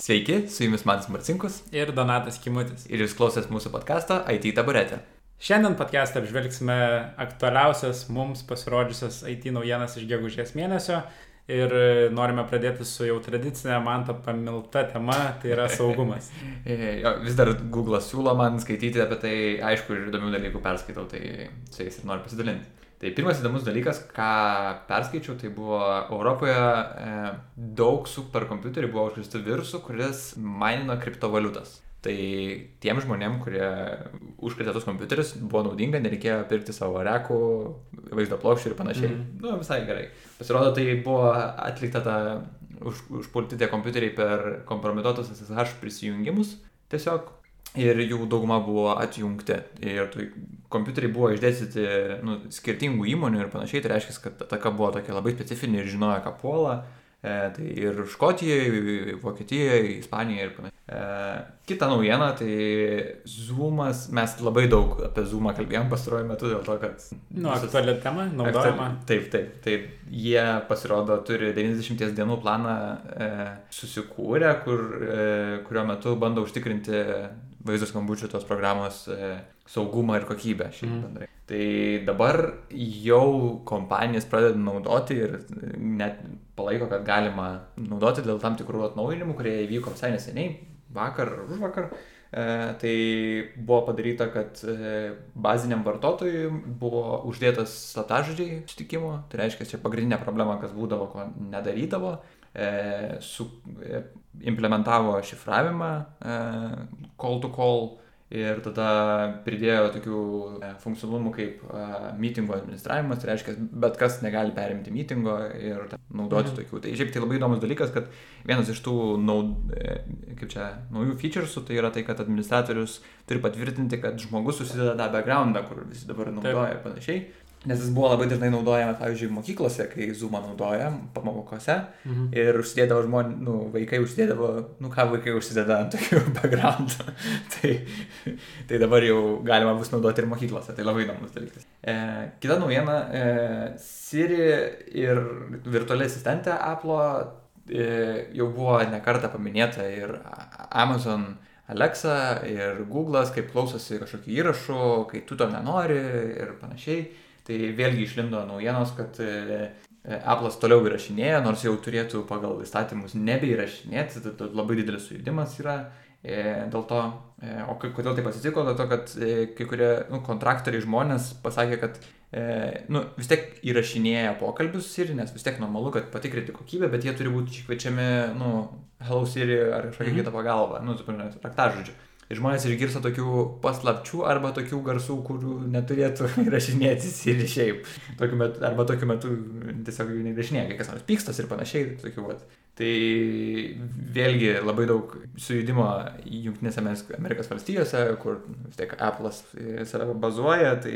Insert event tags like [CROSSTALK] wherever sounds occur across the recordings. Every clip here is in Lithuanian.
Sveiki, su jumis Manas Marcinkus ir Donatas Kimutis. ir jūs klausėt mūsų podcast'o IT taburetė. Šiandien podcast'ą apžvelgsime aktualiausias mums pasirodžiusias IT naujienas iš gegužės mėnesio ir norime pradėti su jau tradicinė man ta pamilta tema, tai yra [LAUGHS] saugumas. E, Vis dar Google'as siūlo man skaityti apie tai, aišku, ir įdomių dalykų perskaitau, tai su jais ir noriu pasidalinti. Tai pirmas įdomus dalykas, ką perskaičiau, tai buvo Europoje e, daug superkompiuterių buvo užkrėstų virusų, kuris mainino kriptovaliutas. Tai tiem žmonėm, kurie užkrėtė tus kompiuterius, buvo naudinga, nereikėjo pirkti savo rekų, vaizdo plokščių ir panašiai. Mm. Nu, visai gerai. Pasirodo, tai buvo atlikta ta už, užpulti tie kompiuteriai per kompromituotus SSH prisijungimus tiesiog. Ir jų dauguma buvo atjungti. Ir tai kompiuteriai buvo išdėstyti nu, skirtingų įmonių ir panašiai. Tai reiškia, kad ataka buvo tokia labai specifinė ir žinojo, ką puola. E, tai ir Škotijoje, Vokietijoje, Ispanijoje ir panašiai. E, kita naujiena, tai Zoomas, mes labai daug apie Zoomą kalbėjom pastaruoju metu dėl to, kad... Nu, visas- aktuali tema, naudojama. Taip, taip, taip. Jie pasirodo turi 90 dienų planą e, susikūrę, kur, e, kurio metu bando užtikrinti vaizdo skambučių tos programos e, saugumą ir kokybę šiaip Mhm. bendrai. Tai dabar jau kompanijas pradeda naudoti ir net palaiko, kad galima naudoti dėl tam tikrų atnaujinimų, kurie įvyko visai neseniai, vakar ar už vakar. E, tai buvo padaryta, kad e, baziniam vartotojui buvo uždėtas slaptažodžiai sutikimo, tai reiškia, čia pagrindinė problema, kas būdavo, ko nedarydavo, e, su, e, implementavo šifravimą e, call to call ir tada pridėjo tokių e, funkcionalumų kaip e, mitingo administravimas, tai reiškia, bet kas negali perimti mitingo ir ta- naudoti Mhm. tokių. Tai šiaip tai labai įdomus dalykas, kad vienas iš tų naud, e, kaip čia, naujų featuresų tai yra tai, kad administratorius turi patvirtinti, kad žmogus susideda tą backgroundą, kur visi dabar naudoja ir panašiai. Nes jis buvo labai dažnai naudojamas, pavyzdžiui, mokyklose, kai Zoomą naudoja pamokose. Mhm. Ir užsidėdavo žmonės, nu, vaikai užsidėdavo, nu ką vaikai užsideda ant tokių [LAUGHS] backgroundų. tai, tai dabar jau galima bus naudoti ir mokyklose, tai labai įdomus dalykas. E, kita naujiena, e, Siri ir virtuali asistentė Apple e, jau buvo nekarta paminėta ir Amazon Alexa ir Google'as, kaip klausosi kažkokių įrašų, kai tu to nenori ir panašiai. Tai vėlgi išlindo naujienos, kad e, e, Apple'as toliau įrašinėja, nors jau turėtų pagal įstatymus nebeįrašinėti, tai labai didelis sujudimas yra. E, dėl to, o kodėl taip atsitiko, dėl to, kad kai kurie nu, kontraktoriai žmonės pasakė, kad nu, vis tiek įrašinėja pokalbius Siri, nes vis tiek normalu, kad patikrinti kokybę, bet jie turi būti kviečiami, nu, Hello Siri ar kažkokia Mhm. kita pagalba, nu, suprantame, raktažodžių. Ir žmonės išgirsta tokių paslapčių arba tokių garsų, kurių neturėtų [LAUGHS] įrašinėti Siri šiaip. Tokiu metu, arba tokiu metu tiesiog jų neįrašinėja, kai kas nors pykstas ir panašiai. Tokių, vat. Tai vėlgi labai daug sujudimo Junktinėse Amerikos valstijose, kur vis tiek Apple'as save bazuoja, tai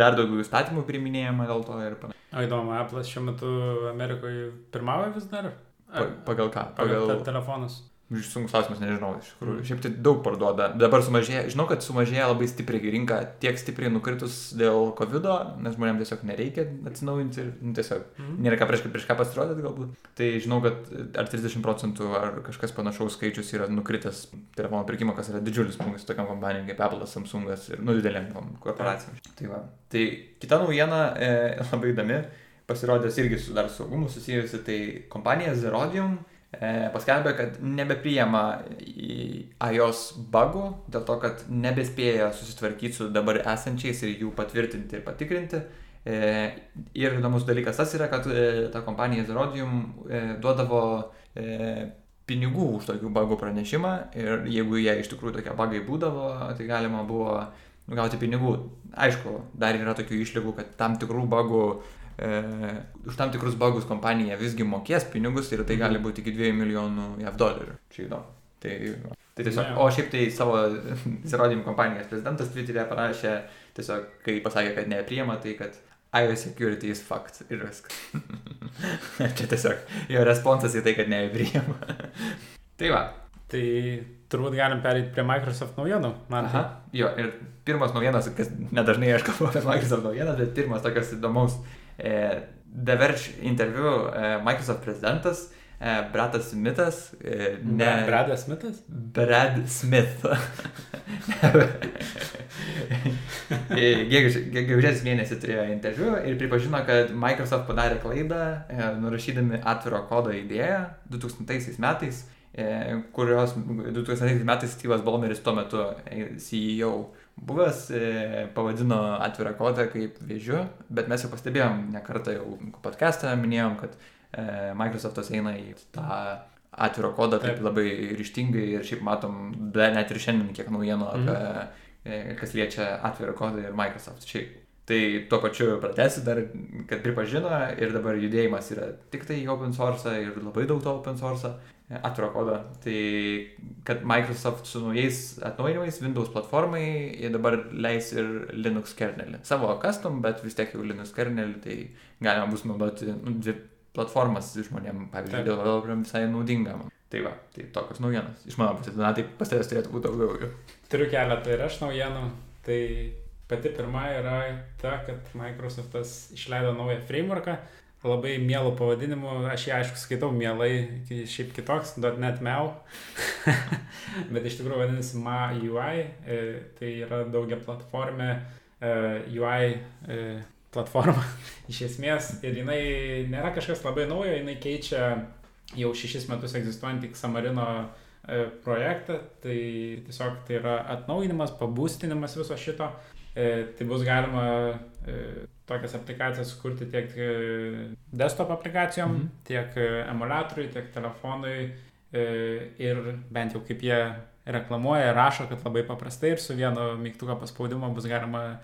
dar daugiau įstatymų priminėjama dėl to ir panašiai. O įdomu, Apple'as šiuo metu Amerikoje pirmauja vis dar? Pa, pagal ką? Pagal Pagal... te- telefonus. Sunkus klausimas, nežinau, iš tikrųjų. Mm. Šiaip tai daug parduoda. Dabar sumažėja, žinau, kad sumažėja labai stipriai rinka, tiek stipriai nukritus dėl COVID, nes žmonėms tiesiog nereikia atsinaujinti ir nu, tiesiog Mhm. nėra ką prieš, prieš ką pasirodyti galbūt. Tai žinau, kad ar 30 procentų ar kažkas panašaus skaičius yra nukritęs telefono pirkimo, kas yra didžiulis smūgis tokiam kompanijom kaip Apple, Samsungas ir nu didelėm korporacijom. Tai, va. tai kita naujiena e, [LAUGHS] labai įdomi, pasirodęs irgi su dar saugumu susijusi, tai kompanija Zerodium e, paskelbė, kad nebepriema iOS bugų, dėl to, kad nebespėja susitvarkyti su dabar esančiais ir jų patvirtinti ir patikrinti. E, ir įdomus dalykas tas yra, kad e, ta kompanija Zerodium e, duodavo e, pinigų už tokių bugų pranešimą ir jeigu jie iš tikrųjų tokie bugai būdavo, tai galima buvo gauti pinigų. Aišku, dar yra tokių išlygų, kad tam tikrų bugų E, už tam tikrus bugus kompanija visgi mokės pinigus ir tai gali būti iki 2 milijonų JAV dolerių. Čia įdomu. Tai, tai tiesiog, Ne. o šiaip tai savo [LAUGHS] įrodymų kompanijos prezidentas Twitter'e parašė, tiesiog, kai pasakė, kad nepriema, tai kad iOS security is fact ir viskas. [LAUGHS] Čia tiesiog jo responsas į tai, kad nepriema. [LAUGHS] tai va. Tai turbūt galim perėti prie Microsoft naujienų. Man Aha, jo, ir pirmas naujienas, kas nedažnai aš kalbu apie Microsoft naujienas, bet pirmas tokias įdomus. E, The Verge interviu e, Microsoft prezidentas e, Bratas Smithas, ne... Bradas Smithas? Brad Smith. [LAUGHS] Gegužės mėnesį turėjo interviu ir pripažino, kad Microsoft padarė klaidą, nurašydami atviro kodo idėją 2000 metais, kurios 2000 metais Steve'as Ballmeris tuo metu CEO buvęs pavadino atvirą kodą kaip vėžiu, bet mes jau pastebėjom, nekartą jau podcastą minėjom, kad Microsoftas eina į tą atviro kodą taip, labai ryštingai ir šiaip matom, net ir šiandien kiek naujienų apie mm E, kas liečia atvirą kodą ir Microsoft šiaip. Tai tuo pačiu pratesi dar, kad pripažino ir dabar judėjimas yra tik tai open source ir labai daug to open source atviro kodo. Tai kad Microsoft su naujais atnaujinimais Windows platformai jie dabar leis ir Linux kernelį. Savo custom, bet vis tiek jau Linux kernelį, tai galima bus naudoti nu, dvi platformas žmonėm, pavyzdžiui, developeriam visai naudingam. Tai va, tai tokios naujienos. Iš mano pusės, na, tai pas tavęs turėtų būti daugiau. Turiu keletą ir aš naujienų. Tai pati pirma yra ta, kad Microsoftas išleido naują frameworką, labai mielų pavadinimų, aš jį aišku skaitau mielai, šiaip kitoks, .NET MEU, [LAUGHS] bet iš tikrųjų vadinasi MAUI, e, tai yra daugia platformė e, UI e, platforma [LAUGHS] iš esmės. Ir jinai nėra kažkas labai naujo, jinai keičia jau šešis metus egzistuojantį Samarino e, projektą, tai tiesiog tai yra atnaujinimas, pabūstinimas viso šito. E, tai bus galima e, tokias aplikacijas kurti tiek desktop aplikacijom, -hmm. tiek emulatoriui, tiek telefonui ir bent jau kaip jie reklamuoja, rašo, kad labai paprastai ir su vienu mygtuko paspaudimu bus galima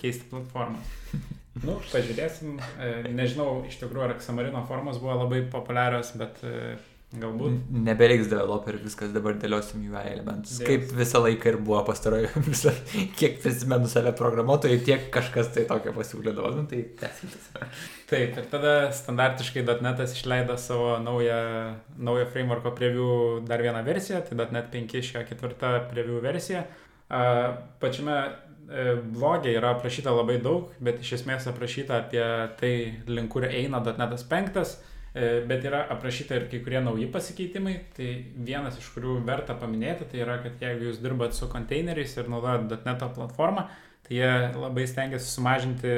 keisti platformą. [LAUGHS] Nu, pažiūrėsim. E, nežinau, iš tikrųjų, ar Xamarino formos buvo labai populiarios, bet e, galbūt. Nebereiks developerių, viskas dabar dėliosim UI elementus. Dėlis. Kaip visą laiką ir buvo pastarojo, [LAUGHS] visą, kiek prisimenu save programuotojai, tiek kažkas tai tokio pasiūlydavo. Nu, tai tęsimas. [LAUGHS] Taip, ir tada standartiškai .NET'as išleido savo naują, naują frameworko preview dar vieną versiją, tai .NET 5 šią ketvirtą preview versiją. Pačiame E, blogė yra aprašyta labai daug, bet iš esmės aprašyta apie tai, link kur eina .NET 5, e, bet yra aprašyta ir kai kurie nauji pasikeitimai. Tai vienas iš kurių verta paminėti, tai yra, kad jeigu jūs dirbat su konteineriais ir naudojat .NET platformą, tai jie labai stengiasi sumažinti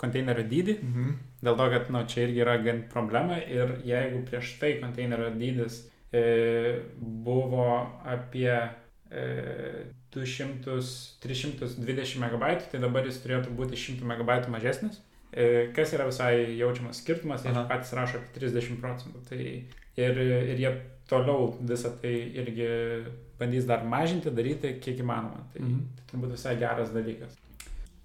konteinerio dydį, mhm. dėl to, kad nu, čia irgi yra gan problema ir jeigu prieš tai konteinerio dydis e, buvo apie e, 200-320 MB, tai dabar jis turėtų būti 100 MB mažesnis. E, kas yra visai jaučiamas skirtumas, jie patys rašo apie 30 procentų. Tai ir, ir jie toliau visą tai irgi bandys dar mažinti, daryti kiek įmanoma. Tai, mhm. tai turbūt visai geras dalykas.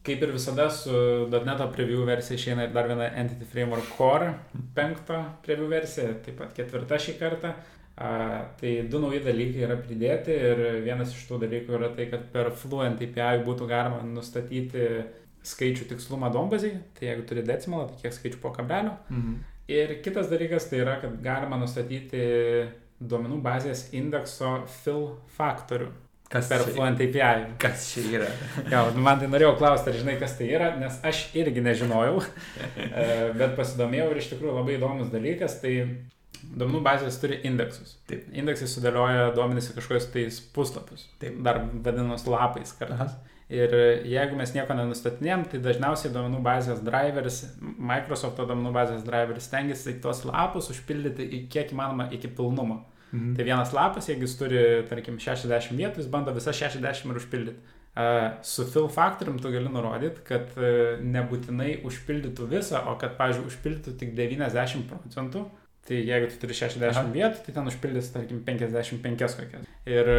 Kaip ir visada su .NET preview versija išeina ir dar viena Entity Framework Core penkto preview versija, taip pat ketvirta šį kartą. A, tai du nauji dalykai yra pridėti ir vienas iš tų dalykų yra tai, kad per Fluent API būtų galima nustatyti skaičių tikslumą dombazai, tai jeigu turi decimalą, tai kiek skaičių po kablelio. Mhm. Ir kitas dalykas tai yra, kad galima nustatyti duomenų bazės indekso fill faktorių. Kas per Fluent API. Kas čia yra? [LAUGHS] jo, man tai norėjau klausti, ar žinai, kas tai yra, nes aš irgi nežinojau, [LAUGHS] e, bet pasidomėjau ir iš tikrųjų labai įdomus dalykas. Tai Duomenų bazės turi indeksus. Taip. Indeksai sudėlioja duomenys į kažkokius tais puslapius. Taip. Dar vadinamas lapais kartais. Aha. Ir jeigu mes nieko nenustatinėm, tai dažniausiai duomenų bazės driveris, Microsoft duomenų bazės driveris stengiasi tuos lapus užpildyti kiek įmanoma iki pilnumo. Mhm. Tai vienas lapas, jeigu jis turi, tarkim, 60 vietų, jis bando visas 60 ir užpildyti. Su fill faktorium tu gali nurodyti, kad uh, nebūtinai užpildytų visą, o kad, pavyzdžiui, užpildytų tik 90 procentų, Tai jeigu tu turi 60 Aha. vietų, tai ten užpildys, tarkim, 55 kokias. Ir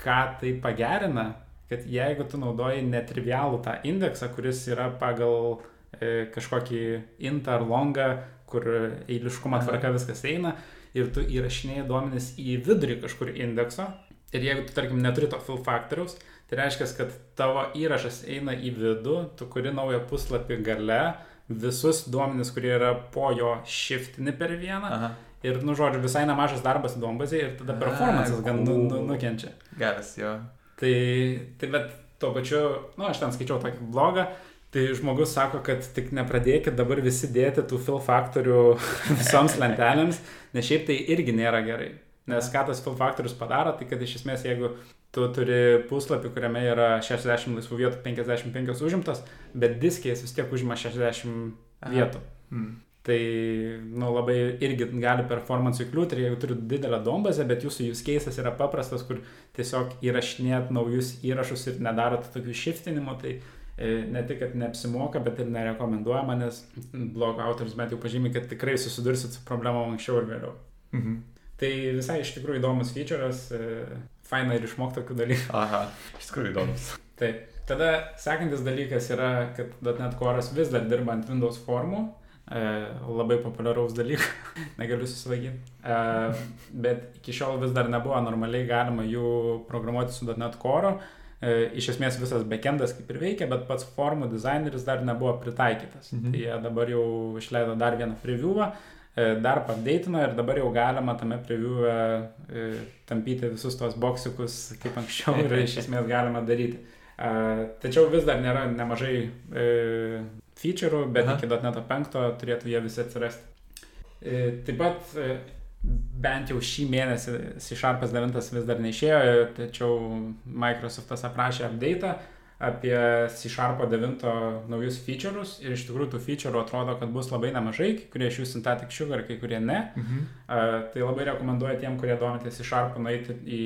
ką tai pagerina, kad jeigu tu naudoji netrivialų tą indeksą, kuris yra pagal e, kažkokį int ar longą, kur eiliškumo tvarka viskas eina, ir tu įrašinėjai duomenis į vidurį kažkur indekso, ir jeigu tu, tarkim, neturi to fill faktoriaus, tai reiškia, kad tavo įrašas eina į vidų, tu kuri naują puslapį gale, visus duomenis, kurie yra po jo shiftini per vieną. Aha. Ir, nu, žodžiu, visai nemažas darbas duombazė ir tada performances gan nu, nu, nukenčia. Geras, jo. Tai, tai bet tuo pačiu, nu, aš ten skaičiau tokį blogą, Tai žmogus sako, kad tik nepradėkit dabar visi dėti tų fill faktorių [LAUGHS] visoms lentelėms, nes šiaip tai irgi nėra gerai. Nes ką tas fill faktorius padaro, tai kad iš esmės jeigu tu turi puslapį, kuriame yra 60 laisvų vietų, 55 užimtos, bet diskės vis tiek užima 60 vietų. Mm. Tai, nu, labai irgi gali performance įkliūti ir jeigu turi didelę dombazę, bet jūsų use cases yra paprastas, kur tiesiog įrašinėt naujus įrašus ir nedarot tokių shiftinimų, tai e, ne tik, kad neapsimoka, bet ir nerekomenduojama, nes blog autorius bent jau pažymė, kad tikrai susidursit su problemom anksčiau ir vėliau. Mhm. Tai visai iš tikrųjų įdomus feature'as, e, faina ir išmokti tokių dalykų. Aha, iš tikrųjų įdomus. Taip. Tada sekantis dalykas yra, kad .NET Core vis dar dirba ant Windows formų. E, labai populiaraus dalyko, [LAUGHS] negaliu susilaikyti. E, bet iki šiol vis dar nebuvo normaliai galima jų programuoti su .NET Core. Iš esmės visas backendas kaip ir veikia, bet pats formų dizaineris dar nebuvo pritaikytas. Mhm. Tai jie dabar jau išleido dar vieną previewą E, dar update'ino ir dabar jau galima tame preview'e tampyti visus tos boksiukus kaip anksčiau [LAUGHS] ir iš esmės galima daryti. E, tačiau vis dar nėra nemažai feature'ų, bet Aha. iki .NET 5 turėtų jie visi atsirasti. Taip pat bent jau šį mėnesį C Sharpas 9 vis dar neišėjo, tačiau Microsoftas aprašė update'ą apie C Sharpo 9 naujus feature'us ir iš tikrųjų tų feature'ų atrodo, kad bus labai nemažai, kai kurie iš jų Synthetic Sugar, kai kurie ne. Mhm. Uh, tai labai rekomenduoju tiem, kurie domitės C Sharpu, nueiti į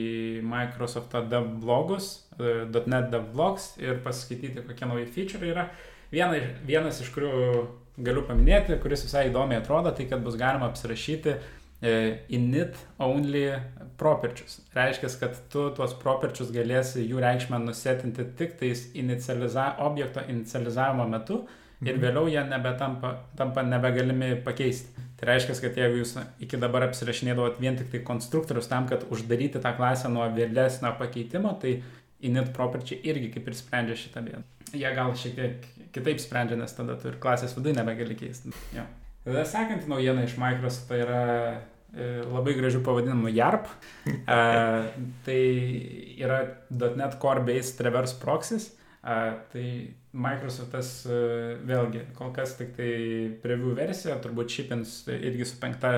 Microsoft dev blogus, uh, .NET dev blogs ir pasiskaityti, kokie nauji feature'ai yra. Viena, vienas iš kurių galiu paminėti, kuris visai įdomiai atrodo, tai kad bus galima apsirašyti uh, E, init only properčius. Reiškia, kad tu tuos properčius galėsi jų reikšmę nusetinti tik tais inicializa, objekto inicializavimo metu ir mhm. vėliau jie nebetampa tampa nebegalimi pakeisti. Tai reiškia, kad jeigu jūs iki dabar apsirašinėdavot vien tik tai konstruktorius tam, kad uždaryti tą klasę nuo vėlesnio pakeitimo, tai init properčiai irgi kaip ir sprendžia šitą bėdą. Jie gal šiek tiek kitaip sprendžia, nes tada tu ir klasės viduje nebegali keisti. Jo. Tada sekanti naujiena iš Microsoft tai yra e, labai gražių pavadinimų YARP. [LAUGHS] E, tai yra .NET Core Based Reverse Proxys. E, tai Microsoftas vėlgi kol kas tik tai preview versija, turbūt šipins irgi su penkta,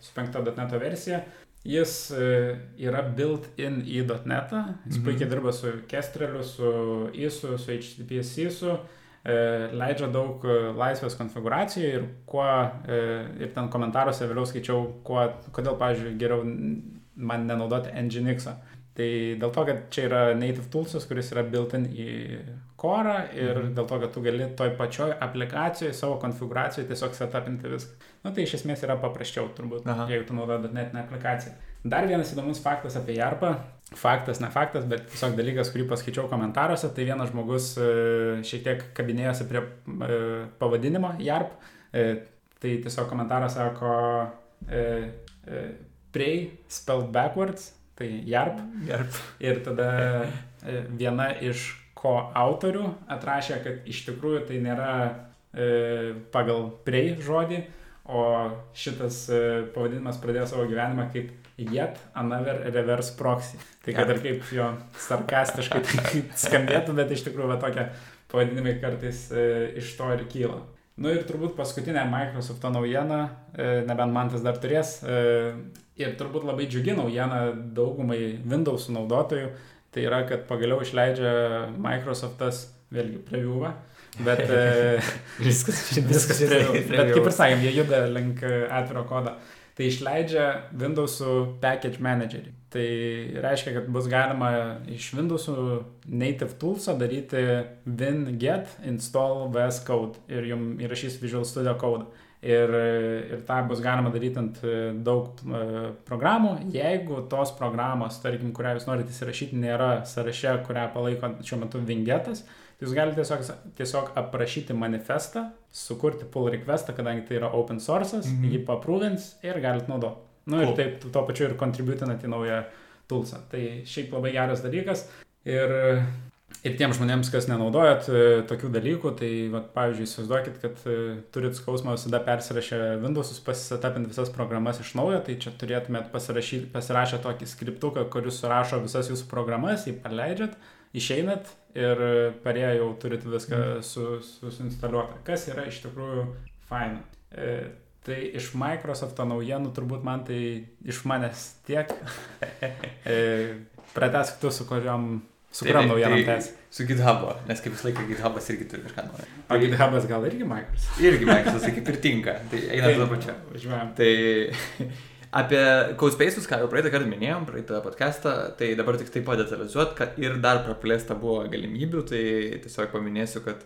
su penkta .NET versija. Jis yra built-in į .NET, jis mhm. puikiai dirba su Kestreliu, su ISU, su HTTP SISU. E, leidžia daug e, laisvės konfiguracijai ir kuo, e, ir ten komentaruose vėliau skaičiau, kuo, kodėl, pavyzdžiui, geriau man nenaudoti Nginx. -o. Tai dėl to, kad čia yra native toolsas, kuris yra built-in į core ir mhm. dėl to, kad tu gali toj pačioj aplikacijoje savo konfiguracijoje tiesiog setupinti viską. Na nu, tai iš esmės yra paprasčiau turbūt, Aha. jeigu tu naudoji netinę aplikaciją. Dar vienas įdomus faktas apie JARPą faktas, ne faktas, bet tiesiog dalykas, kurį paskaičiau komentaruose, tai vienas žmogus e, šiek tiek kabinėjosi prie e, pavadinimo JARP. E, tai tiesiog komentaras sako pray spelled backwards, tai JARP. JARP. Ir tada viena iš ko autorių atrašė, kad iš tikrųjų tai nėra pagal pray žodį, o šitas pavadinimas pradėjo savo gyvenimą kaip yet another reverse proxy. Tai kad ir kaip jo sarkastiškai [LAUGHS] tai skambėtų, bet iš tikrųjų va, tokie pavadinimai kartais e, iš to ir kyla. Nu ir turbūt paskutinė Microsoft naujiena, e, nebent man tas dar turės, e, ir turbūt labai džiugi naujiena daugumai Windows naudotojų, tai yra, kad pagaliau išleidžia Microsoftas, vėlgi, previewą. Bet [LAUGHS] e, viskas, viskas, viskas bet kaip ir sakėm, jie juda link e, atviro kodo tai išleidžia Windowsų Package Managerį. Tai reiškia, kad bus galima iš Windowsų native toolso daryti win-get install VS Code ir jums įrašys Visual Studio Code. Ir, ir tą bus galima daryti ant daug uh, programų. Jeigu tos programos, tarkim, kurią jūs norite įsirašyti, nėra sąraše, kurią palaiko šiuo metu Vingetas, uh, Jūs galite tiesiog, tiesiog aprašyti manifestą, sukurti pull requestą, kadangi tai yra open source'as, mm -hmm. jį paprūvins ir galite naudoti. Na nu, cool. ir taip tuo pačiu ir kontributinat į naują toolsą. Tai šiaip labai geras dalykas. Ir, ir tiem žmonėms, kas nenaudojat e, tokių dalykų, tai vat, pavyzdžiui, įsivaizduokit, kad e, turit skausmą visada persirašę Windows'us, pasisatapinti visas programas iš naujo, tai čia turėtumėt pasirašę tokį skriptuką, kuris surašo visas jūsų programas, jį paleidžiat išeinat ir parėję jau turit viską su, su, suinstaliuota, kas yra iš tikrųjų faina. E, tai iš Microsofto naujienų turbūt man tai iš manęs tiek. [LAUGHS] e, Pratesk tu, su kuriuom Su kuriam naujienom tai, tęsi? Su GitHub, nes kaip visą laiką GitHubas irgi turi kažką naujo. O GitHubas gal irgi Microsoft? Irgi Microsoft, tai kaip ir tinka. Tai eina tai, to pačio. Važiuojam. Tai [LAUGHS] apie CodeSpaces, ką jau praeitą kartą minėjom, praeitą podcastą, tai dabar tik tai padetalizuot, kad ir dar praplėsta buvo galimybių, tai tiesiog paminėsiu, kad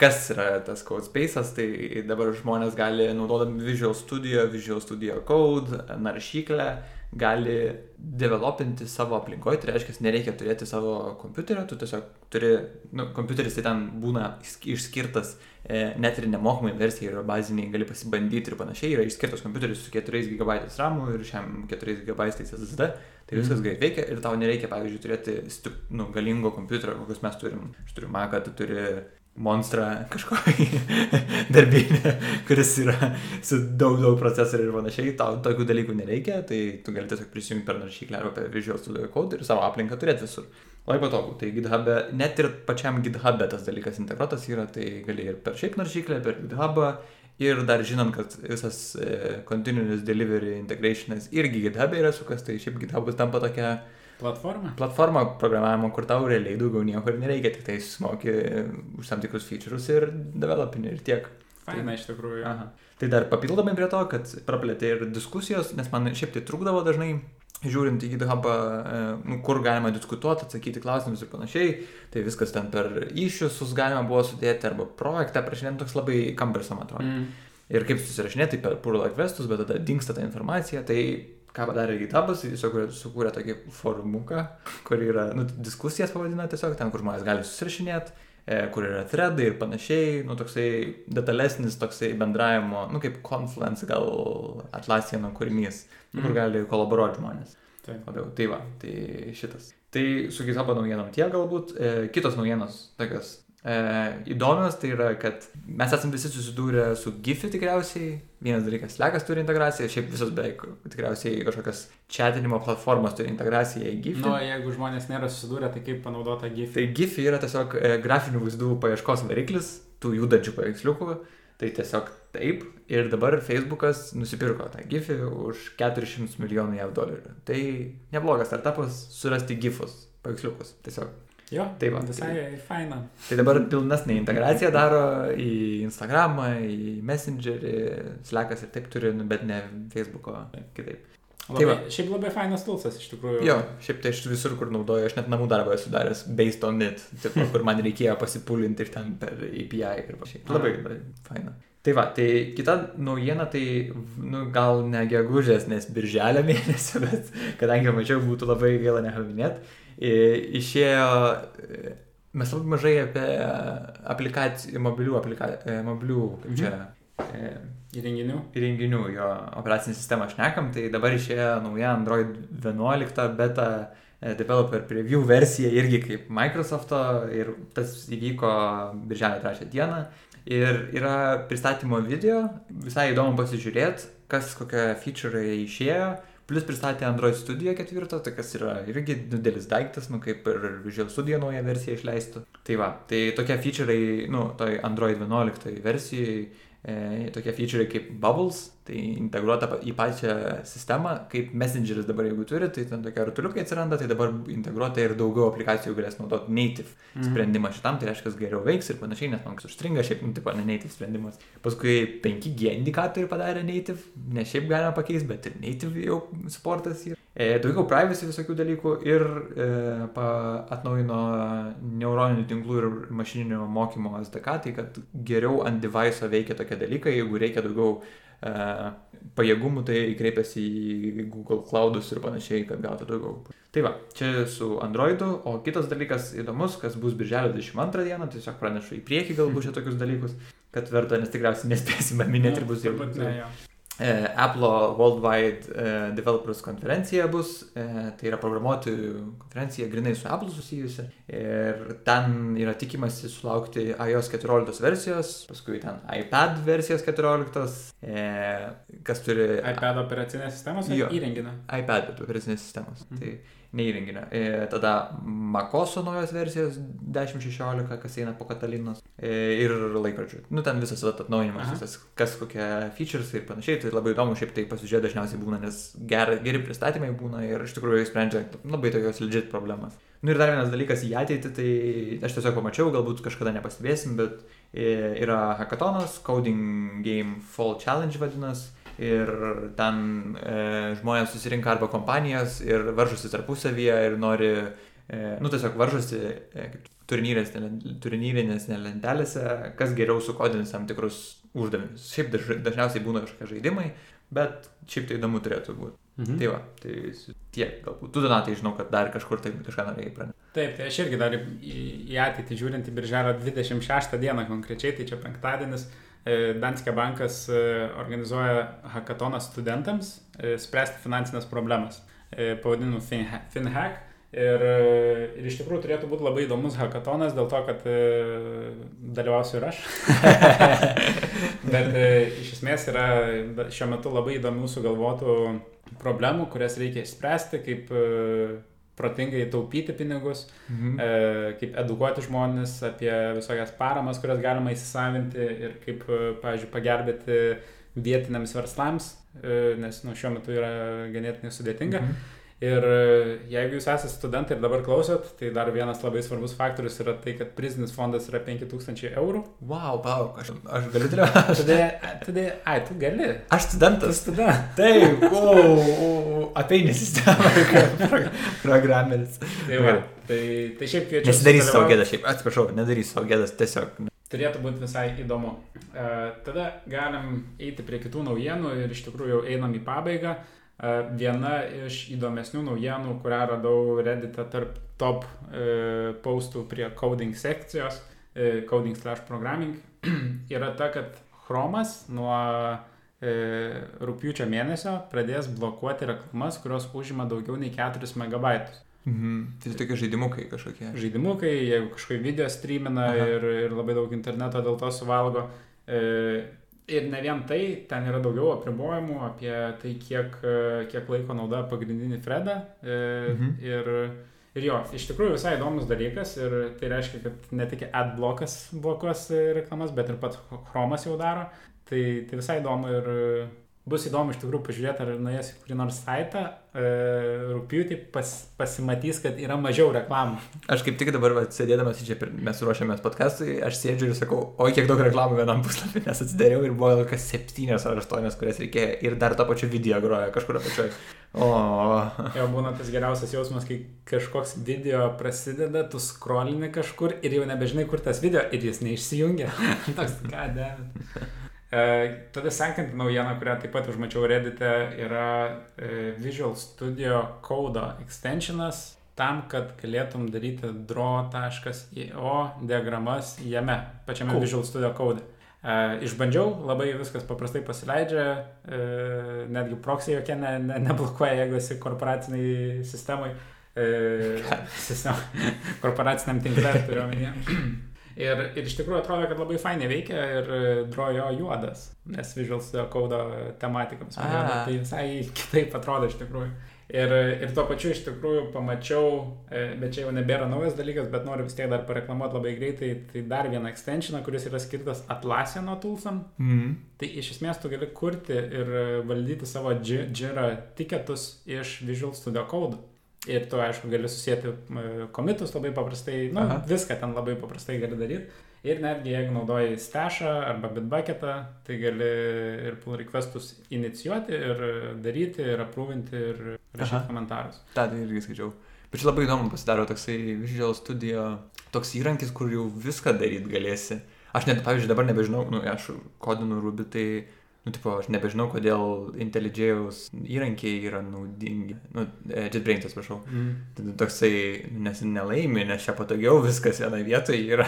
kas yra tas CodeSpaces, tai dabar žmonės gali naudodami Visual Studio, Visual Studio Code, naršyklę, gali developinti savo aplinkoje, tai reiškia, nereikia turėti savo kompiuterio, tu tiesiog turi, nu, kompiuteris tai ten būna išskirtas e, net ir nemokamai versijai yra baziniai, gali pasibandyti ir panašiai, yra išskirtas kompiuteris su 4 GB RAM ir šiam 4 GB SSD, tai viskas mm. gerai veikia ir tau nereikia, pavyzdžiui, turėti nu, galingo kompiuterio, kokius mes turim. Aš turiu Mac, tu turi monstrą kažkokį [LAUGHS] darbinį, kuris yra su daug, daug procesorių ir panašiai, tau tokių dalykų nereikia, tai tu gali tiesiog prisijungti per naršyklę arba per Visual Studio Code ir savo aplinką turėti visur. Labai patogu, tai GitHub, e, net ir pačiam GitHub e tas dalykas integruotas yra, tai gali ir per šiaip naršyklę, per GitHub. Ir dar žinant, kad visas e, continuous delivery integrationas irgi GitHub e yra sukas, tai šiaip GitHub tampa tokia Platforma? Platforma programavimo, kur tau realiai daugiau nieko ir nereikia, tik tai sumoki už tam tikrus featureus ir developini ir tiek. Faina tai, iš tikrųjų. Aha. Tai dar papildomai prie to, kad praplėtė ir diskusijos, nes man šiaip tai trukdavo dažnai žiūrint į GitHub, e, nu, kur galima diskutuoti, atsakyti klausimus ir panašiai, tai viskas ten per iššūsus galima buvo sudėti arba projektą prašinėti, toks labai kambersam atrodo. Mm. Ir kaip susirašinėti per pull requestus, bet tada dinksta ta informacija, tai ką padarė GitHubas, jis tiesiog sukūrė tokį forumuką, kur yra, nu, diskusijas pavadina tiesiog, ten, kur žmonės gali susirašinėti, e, kur yra threadai ir panašiai, nu, toksai detalesnis toksai bendravimo, nu, kaip Confluence gal Atlassiano kūrinys, nu, kur mm. gali kolaboruoti žmonės. Taip. Labiau, tai va, tai šitas. Tai su GitHub naujienom tiek galbūt, e, kitos naujienos, tokios e, įdomios, tai yra, kad mes esame visi susidūrę su GIFI tikriausiai. Vienas dalykas, Slackas turi integraciją, šiaip visos beveik tikriausiai kažkokios chatinimo platformos turi integraciją į GIFI. Nu, jeigu žmonės nėra susidūrę, tai kaip panaudota GIFI? Tai GIFI yra tiesiog e, grafinių vaizdų paieškos variklis, tų judančių paveiksliukų. Tai tiesiog taip. Ir dabar Facebookas nusipirko tą GIFI už 400 milijonų JAV dolerių. Tai neblogas startupas surasti GIFus, paveiksliukus. Tiesiog Jo, tai va. Visai tai, faina. Tai dabar pilnesnė integracija daro į Instagramą, į Messengerį, Slackas ir taip turi, nu, bet ne Facebook'o kitaip. Labai, tai va. Šiaip labai fainas tulsas iš tikrųjų. Jo, šiaip tai aš visur, kur naudoju, aš net namų darbą esu daręs based on it, tipo, kur man reikėjo pasipulinti ir ten per API ir panašiai. Labai, labai faina. Tai va, tai kita naujiena, tai nu, gal ne gegužės, nes birželio mėnesio, bet kadangi mačiau, būtų labai gaila nepaminėti išėjo, mes labai mažai apie aplikacijų, mobilių, aplika, e, mobilių, kaip čia. Mhm. Įrenginių. Įrenginių, jo operacinį sistemą šnekam, tai dabar išėjo nauja Android 11 beta e, developer preview versija irgi kaip Microsoft'o ir tas įvyko birželio 3 dieną. Ir yra pristatymo video, visai įdomu pasižiūrėti, kas kokie feature išėjo Plus pristatė Android Studio 4, tai kas yra irgi didelis daiktas, nu kaip ir Visual Studio nauja versija išleistų. Tai va, tai tokie featureai, nu, toj Android 11 versijai e, tokie featureai kaip Bubbles, tai integruota į pačią sistemą, kaip Messengeris dabar jeigu turi, tai ten tokie rutuliukai atsiranda, tai dabar integruota ir daugiau aplikacijų galės naudoti native mm. sprendimą šitam, tai reiškia, geriau veiks ir panašiai, nes man kas užstringa, šiaip, nu, tipo, ne native sprendimas. Paskui 5G indikatorių padarė native, ne šiaip galima pakeisti, bet ir native jau supportas yra. E, daugiau privacy visokių dalykų ir e, atnaujino neuroninių tinklų ir mašininio mokymo SDK, tai kad geriau ant device veikia tokie dalykai, jeigu reikia daugiau pajėgumų, tai kreipiasi į Google Cloudus ir panašiai, kad gautų daugiau. Tai va, čia su Androidu, o kitas dalykas įdomus, kas bus birželio 22 dieną, tiesiog pranešu į priekį galbūt [LAUGHS] čia tokius dalykus, kad verta, nes tikriausiai nespėsime minėti ir bus jau. E, Apple Worldwide e, Developers konferencija bus, e, tai yra programuotojų konferencija grinai su Apple susijusi ir ten yra tikimasi sulaukti iOS 14 versijos, paskui ten iPad versijos 14, kas turi... iPad operacinės sistemos ar įrenginio? iPad operacinės sistemos. Mhm. Tai neįrenginio. E, tada Makoso naujos versijos 10.16, kas eina po Katalinos e, ir laikrodžių. Nu, ten visas atnaujinimas, visas, kas kokie features ir panašiai, tai labai įdomu, šiaip tai pasižiūrėti dažniausiai būna, nes ger, geri pristatymai būna ir iš tikrųjų sprendžia labai tokios legit problemas. Nu ir dar vienas dalykas į ateitį, tai aš tiesiog pamačiau, galbūt kažkada nepastebėsim, bet e, yra hackatonas, Coding Game Fall Challenge vadinasi. Ir ten e, žmonės susirinka arba kompanijas ir varžosi tarpusavyje ir nori, e, nu tiesiog varžosi e, turnyrinėse lentelėse, kas geriau sukodins tam tikrus uždavinius. Šiaip daž, dažniausiai būna kažkokie žaidimai, bet šiaip tai įdomu turėtų būti. Mhm. Tai va, tai tiek galbūt. Tu donatai žinau, kad dar kažkur tai kažką norėjai pranešti. Taip, tai aš irgi dar į, į ateitį žiūrint į birželio 26 dieną konkrečiai, tai čia penktadienis, e, Danske bankas e, organizuoja hackatoną studentams e, spręsti finansinės problemas. E, Pavadinu Finha- FinHack. Ir, e, ir iš tikrųjų turėtų būti labai įdomus hackatonas dėl to, kad e, dalyvausiu ir aš. [LAUGHS] Bet e, iš esmės yra šiuo metu labai įdomių sugalvotų problemų, kurias reikia išspręsti, kaip e, protingai taupyti pinigus, Mhm. e, kaip edukuoti žmonės apie visokias paramas, kurias galima įsisavinti ir kaip, e, pavyzdžiui, pagelbėti vietiniams verslams, e, nes nu, šiuo metu yra ganėtinai sudėtinga. Mhm. Ir e, jeigu jūs esate studentai ir dabar klausot, tai dar vienas labai svarbus faktorius yra tai, kad prizinis fondas yra 5000 eurų. Wow, palauk, aš, aš galiu dalyvauti. [LAUGHS] Tada, tada, ai, tu gali. Aš Tu studentas. studentas. Taip, o, o, apeinė sistemą, [LAUGHS] kaip programeris. Tai, va, tai, tai šiaip kviečiu. Nesidarys savo gėdą, šiaip atsiprašau, nedarys savo gėdas, tiesiog. Turėtų būti visai įdomu. E, tada galim eiti prie kitų naujienų ir iš tikrųjų jau einam į pabaigą. E, viena iš įdomesnių naujienų, kurią radau Reddit'e tarp top e, postų prie coding sekcijos, e, coding slash programming, [CLEARS THROAT] yra ta, kad Chromas nuo e, rūpiučio mėnesio pradės blokuoti reklamas, kurios užima daugiau nei 4 megabaitus. Mhm. Tai tokie žaidimukai kažkokie. žaidimukai, jeigu kažkokį video streamina Aha. ir, ir labai daug interneto dėl to suvalgo. E, ir ne vien tai, ten yra daugiau apribojimų apie tai, kiek, e, kiek laiko naudoja pagrindinį Fredą. E, Mhm. ir, ir jo, iš tikrųjų visai įdomus dalykas ir tai reiškia, kad ne tik adblokas blokuos reklamas, bet ir pats Chromas jau daro. Tai, tai visai įdomu ir bus įdomu iš tikrųjų pažiūrėti, ar nuėjęs į kurį nors saitą, e, rūpjūtį pas, pasimatys, kad yra mažiau reklamų. Aš kaip tik dabar va, sėdėdamas čia, mes ruošiamės podcastui, aš sėdžiu ir sakau, oi kiek daug reklamų vienam puslapį, nes atsidariau ir buvo kas septynios ar aštuonios, kurias reikėjo ir dar to pačiu video groja kažkur apačioj. O, Jau būna tas geriausias jausmas, kai kažkoks video prasideda, tu skrolini kažkur ir jau nebežinai, kur tas video ir jis neišsijungia. [LAUGHS] Toks, ką devit. E, tada sekanti naujiena, kurią taip pat užmačiau Reddit'e, yra e, Visual Studio Code extensionas tam, kad galėtum daryti draw.io diagramas jame, pačiame Cool. Visual Studio Code. E, išbandžiau, labai viskas paprastai pasileidžia, e, netgi proxy jokie ne, ne, neblokuoja, jeigu esi korporaciniai sistemai. E, [LAUGHS] sistem, [LAUGHS] korporaciniam tinklui turiu omenyje. [CLEARS THROAT] Ir, ir iš tikrųjų atrodo, kad labai fainai veikia ir drojo juodas, nes Visual Studio Code tematikams. Juoda, Tai visai kitaip atrodo iš tikrųjų. Ir, ir tuo pačiu iš tikrųjų pamačiau, e, bet čia jau nebėra naujas dalykas, bet noriu vis tiek dar pareklamuoti labai greitai, tai dar vieną extensioną, kuris yra skirtas Atlassiano toolsam. mhm. Tai iš esmės tu gali kurti ir valdyti savo Jira tiketus iš Visual Studio Code. Ir tu, aišku, gali susijęti komitus labai paprastai, nu, Aha. viską ten labai paprastai gali daryti. Ir netgi jeigu naudoji stešą arba bitbucketą, tai gali ir pull requestus inicijuoti ir daryti, ir aprūvinti, ir rašyti Aha. komentarus. tą tai irgi skaičiau. Bet čia labai įdomu pasidaro toksai Visual Studio, toks įrankis, kur jau viską daryti galėsi. Aš net, pavyzdžiui, dabar nebežinau, nu, aš kodinu Ruby, tai, nu, tipo, aš nebežinau, kodėl IntelliJaus įrankiai yra naudingi. Nu, e, JetBrains, atsiprašau. Mm. Toksai, nes nelaimi, nes čia patogiau [LAUGHS] viskas vienoje vietoje yra.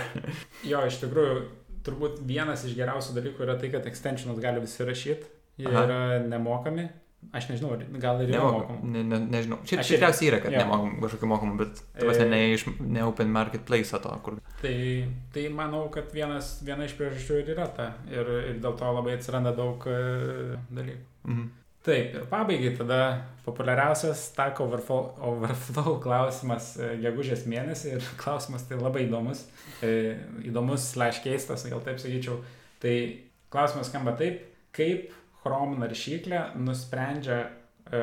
Jo, iš tikrųjų, turbūt vienas iš geriausių dalykų yra tai, kad extensionus gali visi rašyti. Jie Aha. yra nemokami. Aš nežinau, gal ir Nemokam, ne, ne, nežinau. Čia tikriausiai yra, kad jo. nemokam kažkokiu mokamu, bet tuose E. ne, iš, ne Open Marketplace to, kur. Tai, tai manau, kad vienas, viena iš priežasčių ir yra ta. Ir, ir dėl to labai atsiranda daug e, dalykų. Mhm. Taip, ir pabaigai tada populiariausias Stack Overflow, overflow [LAUGHS] klausimas e, gegužės mėnesį ir klausimas tai labai įdomus, e, įdomus slash keistas, gal taip sakyčiau. Tai klausimas skamba taip, kaip Chrome naršyklė nusprendžia, e,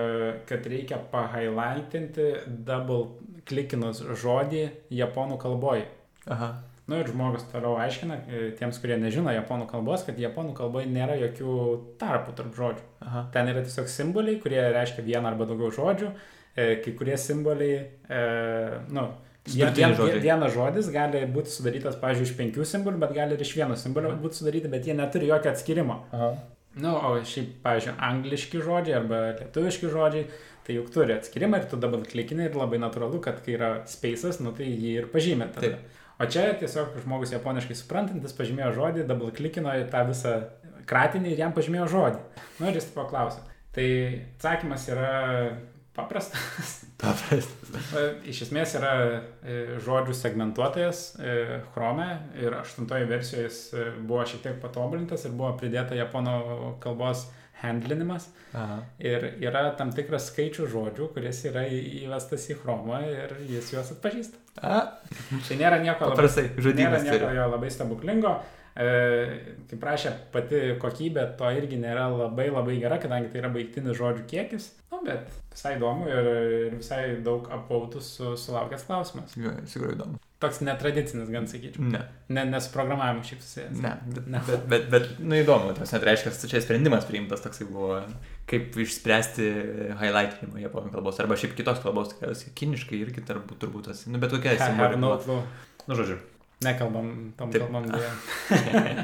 kad reikia pahighlightinti double klikinus žodį japonų kalboje. Aha. Nu ir žmogus toliau aiškina e, tiems, kurie nežino japonų kalbos, kad japonų kalboje nėra jokių tarpų tarp žodžių. Aha. Ten yra tiesiog simboliai, kurie reiškia vieną arba daugiau žodžių. E, kai kurie simboliai, e, nu, vien, vienas žodis gali būti sudarytas, pavyzdžiui, iš penkių simbolių, bet gali ir iš vieno simbolio būti sudaryti, bet jie neturi jokio atskirimo. Aha. Na, nu, o šiaip, pavyzdžiui, angliški žodžiai arba lietuviški žodžiai, tai juk turi atskirimą ir tu dabar klikini ir labai natūralu, kad kai yra spaces, nu tai jį ir pažymė. Tada. Taip. O čia tiesiog žmogus japoniškai suprantantis pažymėjo žodį, double klikino į tą visą kratinį ir jam pažymėjo žodį. Nu ir jis paklausė. Tai atsakymas yra paprastas. [LAUGHS] Paprastas. Iš esmės yra e, žodžių segmentuotojas e, Chrome ir aštuntoje versijoje jis e, buvo šiek tiek patobulintas ir buvo pridėta japonų kalbos handlinimas. Aha. Ir yra tam tikras skaičių žodžių, kuris yra įvestas į Chrome ir jis juos atpažįsta. A, Tai nėra nieko labai paprastai, Nėra nieko jo labai stebuklingo. E, kaip prašė, pati kokybė to irgi nėra labai labai gera, kadangi tai yra baigtinis žodžių kiekis. Nu, bet visai įdomu ir, ir visai daug apautų su, sulaukęs klausimas. Jo, tikrųjų įdomu. Toks netradicinis, gan sakyčiau. Ne, Ne, nes programavimu šiaip susijęs. ne, bet, Ne. bet, bet, bet nu įdomu, tas net reiškia, kad čia sprendimas priimtas toksai buvo, kaip išspręsti highlightinimą japonų kalbos, arba šiaip kitos kalbos, tikriausiai kiniškai irgi turbūt, turbūt tas, nu bet tokia buvo. clue. Nu, žodžiu. Nekalbam tom Taip. kalbam.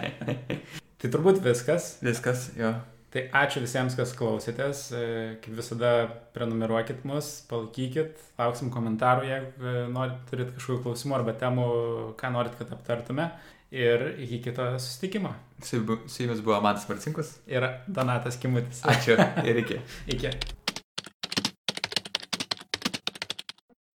[LAUGHS] tai turbūt viskas. Viskas, jo. Tai ačiū visiems, kas klausėtės. E, Kaip visada, prenumeruokit mus, palaikykit, lauksim komentarų, jeigu e, norit, turit kažkokių klausimų arba temų, ką norit, kad aptartume. Ir iki kito susitikimo. Su su jumis buvo Matas Marcinkus. Ir Donatas Kimutis. Ačiū ir iki. [LAUGHS] Iki.